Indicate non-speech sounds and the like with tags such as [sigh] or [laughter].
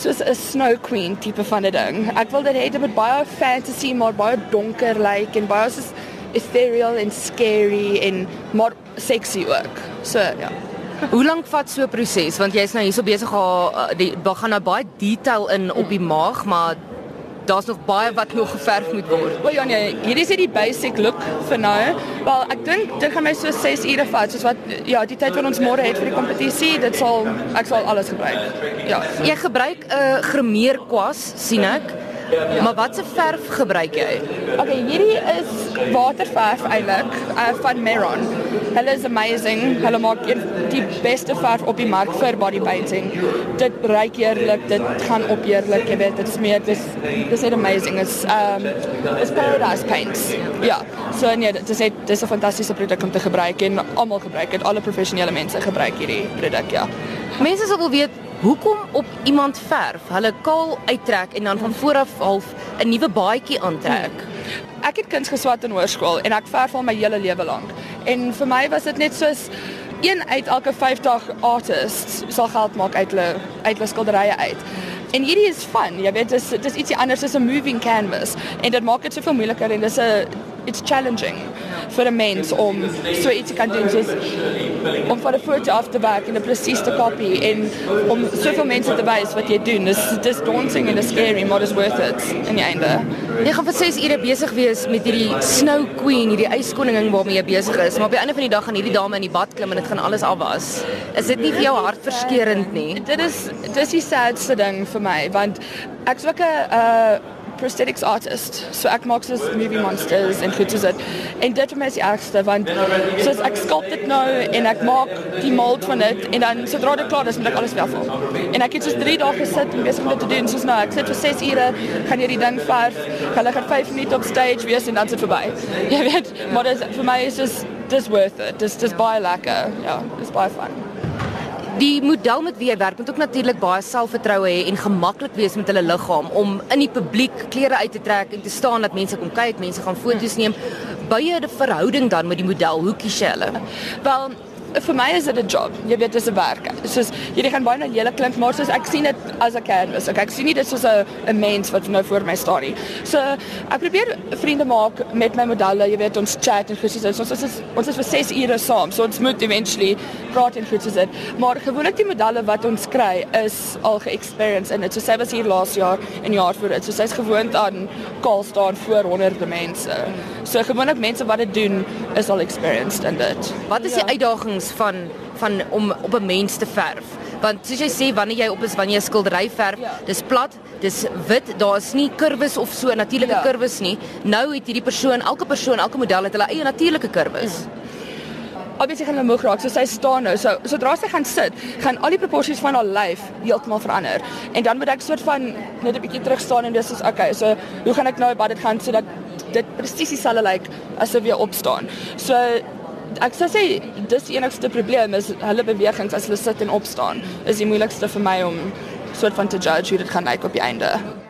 soos 'n snow queen tipe van 'n ding. Ek wil dit hê dit moet baie fantasy maar baie donker lyk like, en baie soos ethereal en scary en maar sexy ook. So ja. Hoe lank vat so 'n proses? Want jy's nou hierso besig om die gaan nou baie detail in op die maag, maar daar's nog baie wat nog geverf moet word. Wel ja nee, hierdie is net die basic look vir nou. Wel ek dink dit gaan my so 6 ure vat, soos wat ja, die tyd wat ons môre het vir die kompetisie, dit sal ek sal alles gebruik. Ja. Jy gebruik 'n uh, gremeer kwas, sien ek. Ja. Maar watse verf gebruik jy? Okay, hierdie is waterverf eintlik uh, van Meron. Hulle is amazing. Hulle maak die beste verf op die mark vir body painting. Dit ruik heerlik, dit gaan op heerlik, jy weet, dit smeer dis dis net amazing. It's um it's paradise paints. Ja. So nee, dit is dit is 'n fantastiese produk om te gebruik en almal gebruik dit. Alle professionele mense gebruik hierdie produk, ja. Mense sal wil weet Hoekom op iemand verf, hulle kaal uittrek en dan van voor af half 'n nuwe baadjie aantrek? Hmm. Ek het kuns geswat in hoërskool en ek verf al my hele lewe lank. En vir my was dit net soos een uit elke 50 artists sal geld maak uit hulle uit hulle skilderye uit. En hierdie is fun. Jy weet dis dis ietsie anders as 'n moving canvas en dit maak dit soveel moeiliker en dis 'n it's challenging vir 'n mens om so iets te kan doen soos om van 'n foto af te werk en 'n presies te kopie en om soveel mense te wys wat jy doen. Dis dis daunting and scary, but it's worth it in die einde. Jy gaan vir 6 ure besig wees met hierdie Snow Queen, hierdie yskoningin waarmee jy besig is, maar op die einde van die dag gaan hierdie dame in die bad klim en dit gaan alles afwas. Is dit nie vir jou hartverskeurende nie? Dit is dis die sadste ding vir my want ek's ook 'n uh prosthetics artist. So ek maak soos movie monsters en goed soos dit. En dit vir my is die ergste want soos ek sculpt dit nou en ek maak die mold van dit en dan sodra dit klaar is moet ek alles weer afval. En ek het soos 3 dae gesit en besig om dit te doen. Soos nou ek sit vir 6 ure, gaan hierdie ding verf. Gaan lekker 5 minute op stage wees en dan sit verby. [laughs] Jy weet, maar dit vir my is dis dis worth it. Dis dis baie lekker. Ja, dis baie fun. Die model met wie jy werk moet ook natuurlik baie selfvertroue hê en gemaklik wees met hulle liggaam om in die publiek klere uit te trek en te staan dat mense kom kyk, mense gaan foto's neem. Jy 'n verhouding dan met die model? Hoe kies jy hulle? Wel, vir my is dit 'n job. Jy weet dis 'n werk. Soos jy gaan baie na julle klink, maar soos ek sien dit as 'n canvas. Okay, ek sien nie dit soos 'n 'n mens wat nou voor my staan nie. So ek probeer vriende maak met my modelle. Jy weet ons chat en presies ons ons is ons is vir 6 ure saam. So ons moet eventually praat en goed soos dit. Maar gewoonlik die modelle wat ons kry is al ge-experience in dit. So sy was hier laas jaar en jaar voor dit. So sy's gewoond aan kaal staan voor honderde mense. So gewoonlik mense wat dit doen is al experienced in dit. Wat is die ja. uitdaging kuns van van om op 'n mens te verf. Want soos jy sê wanneer jy op is wanneer jy skildery verf, ja. dis plat, dis wit, daar's nie kurwes of so natuurlike ja. kurwes nie. Nou het hierdie persoon, elke persoon, elke model het hulle eie natuurlike kurwes. Mm. Obviously gaan hulle moeg raak, so sy staan nou. So sodra sy gaan sit, gaan al die proporsies van haar lyf heeltemal verander. En dan moet ek soort van net 'n bietjie terug staan en dis is okay. So hoe gaan ek nou by dit gaan sodat dit presies dieselfde lyk like, as of jy opstaan. So ek sou sê dis die enigste probleem is hulle bewegings as hulle sit en opstaan is die moeilikste vir my om soort van te judge hoe dit gaan lyk op die einde.